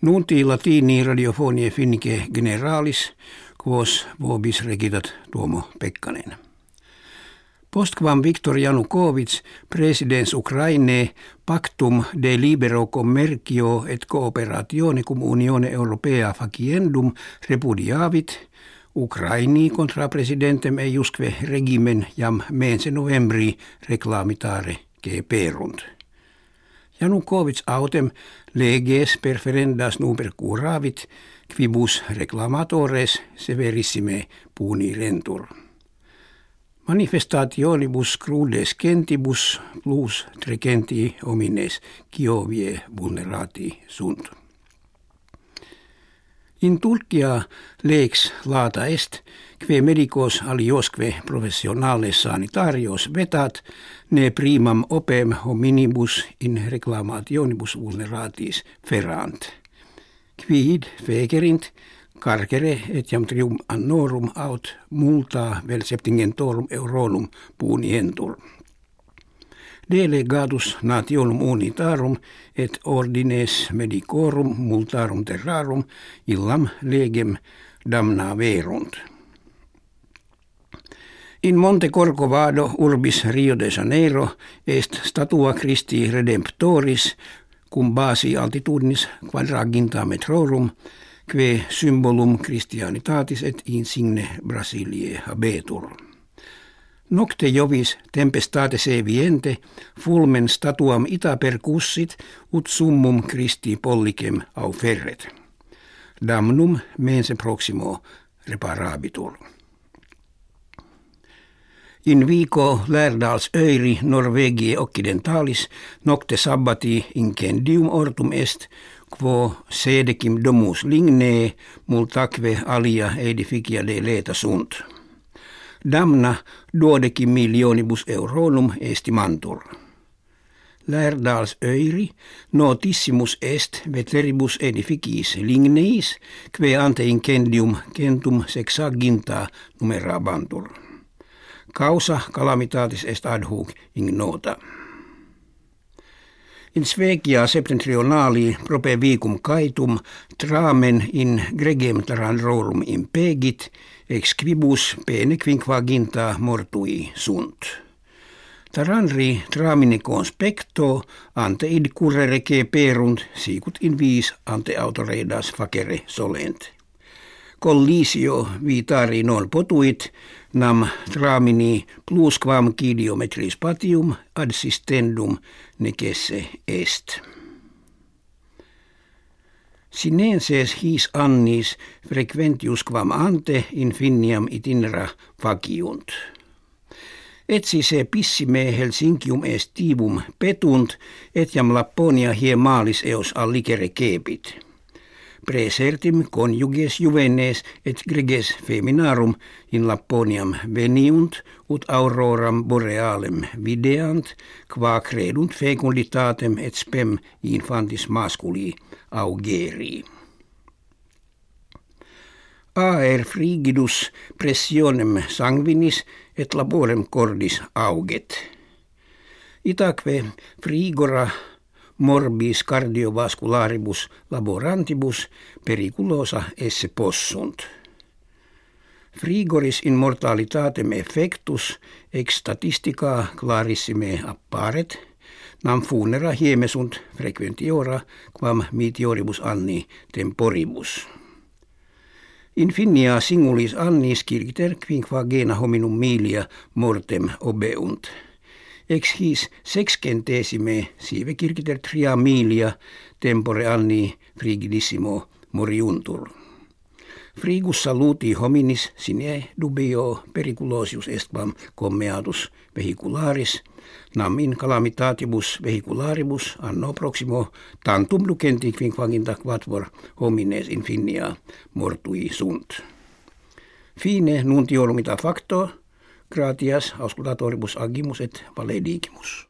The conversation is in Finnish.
Nunti latini radiofonie finnike generalis, quos vobis regitat Tuomo Pekkanen. Postquam Viktor Janukovic, presidens Ukraine, pactum de libero commercio et cooperatione cum Unione Europea faciendum repudiavit, Ukraini contra presidentem eiusque regimen jam mense novembri reclamitare perunt. Janukovic autem leges perferendas nuper curavit, quibus reclamatores severissime puni rentur. Manifestationibus crudes gentibus plus trecenti homines kiovie vulnerati sunt. In Turkia lex lata est, kve medicos aliosque professionales sanitarios vetat, ne primam opem hominibus in reclamationibus vulneratis ferant. Quid fegerint, carcere etiam trium annorum aut multa vel septingentorum euronum punientur. Delegatus nationum unitarum et ordines medicorum multarum terrarum illam legem damna verunt. In Monte Corcovado urbis Rio de Janeiro est statua Christi Redemptoris cum basi altitudinis quadraginta metrorum que symbolum Christianitatis et insigne Brasiliae habetur. Nocte jovis tempestate se viente, fulmen statuam ita percussit, ut summum Christi pollicem au ferret. Damnum mense proximo reparabitur. In vico lärdals öiri Norvegie occidentalis nocte sabbati incendium ortum est, quo sedecim domus lignee multaque alia edificia de leta sunt. Damna duodecim millionibus euronum estimantur. Lärdals öiri notissimus est veteribus edificis ligneis, que ante incendium centum sexaginta numerabantur. Causa calamitatis est ad hoc ignota. In Svegia septentrionali prope vicum caetum tramen in gregem rorum impegit, ex quibus pene quinquaginta mortui sunt. Taranri tramine conspecto ante id currere perunt sicut in vis ante autoreidas facere solent collisio vitari non potuit nam tramini plusquam kidiometris patium ad sistendum necesse est. Sinenses his annis frequentius quam ante infiniam itinera faciunt. Etsi se pissime Helsinkium estivum petunt, etiam Lapponia hie maalis eos allicere kepit presertim conjuges juvenes et greges feminarum in Lapponiam veniunt ut auroram borealem videant, qua credunt fecunditatem et spem infantis masculi augerii. Aer frigidus pressionem sanguinis et laborem cordis auget. Itaque frigora morbis cardiovascularibus laborantibus periculosa esse possunt. Frigoris in mortalitatem effectus ex statistica clarissime apparet, nam funera hiemesunt frequentiora quam meteoribus anni temporibus. Infinia singulis annis kirkiter quinquagena hominum milia mortem obeunt ex his sexcentesime sive circiter tria milia tempore anni frigidissimo moriuntur. Frigus saluti hominis sine dubio periculosius est quam commeatus vehicularis, nam in calamitatibus vehicularibus anno proximo tantum lucenti quinquaginta quatvor homines infinia mortui sunt. Fine nuntiorumita facto, gratias auscultatoribus agimus et valedigimus.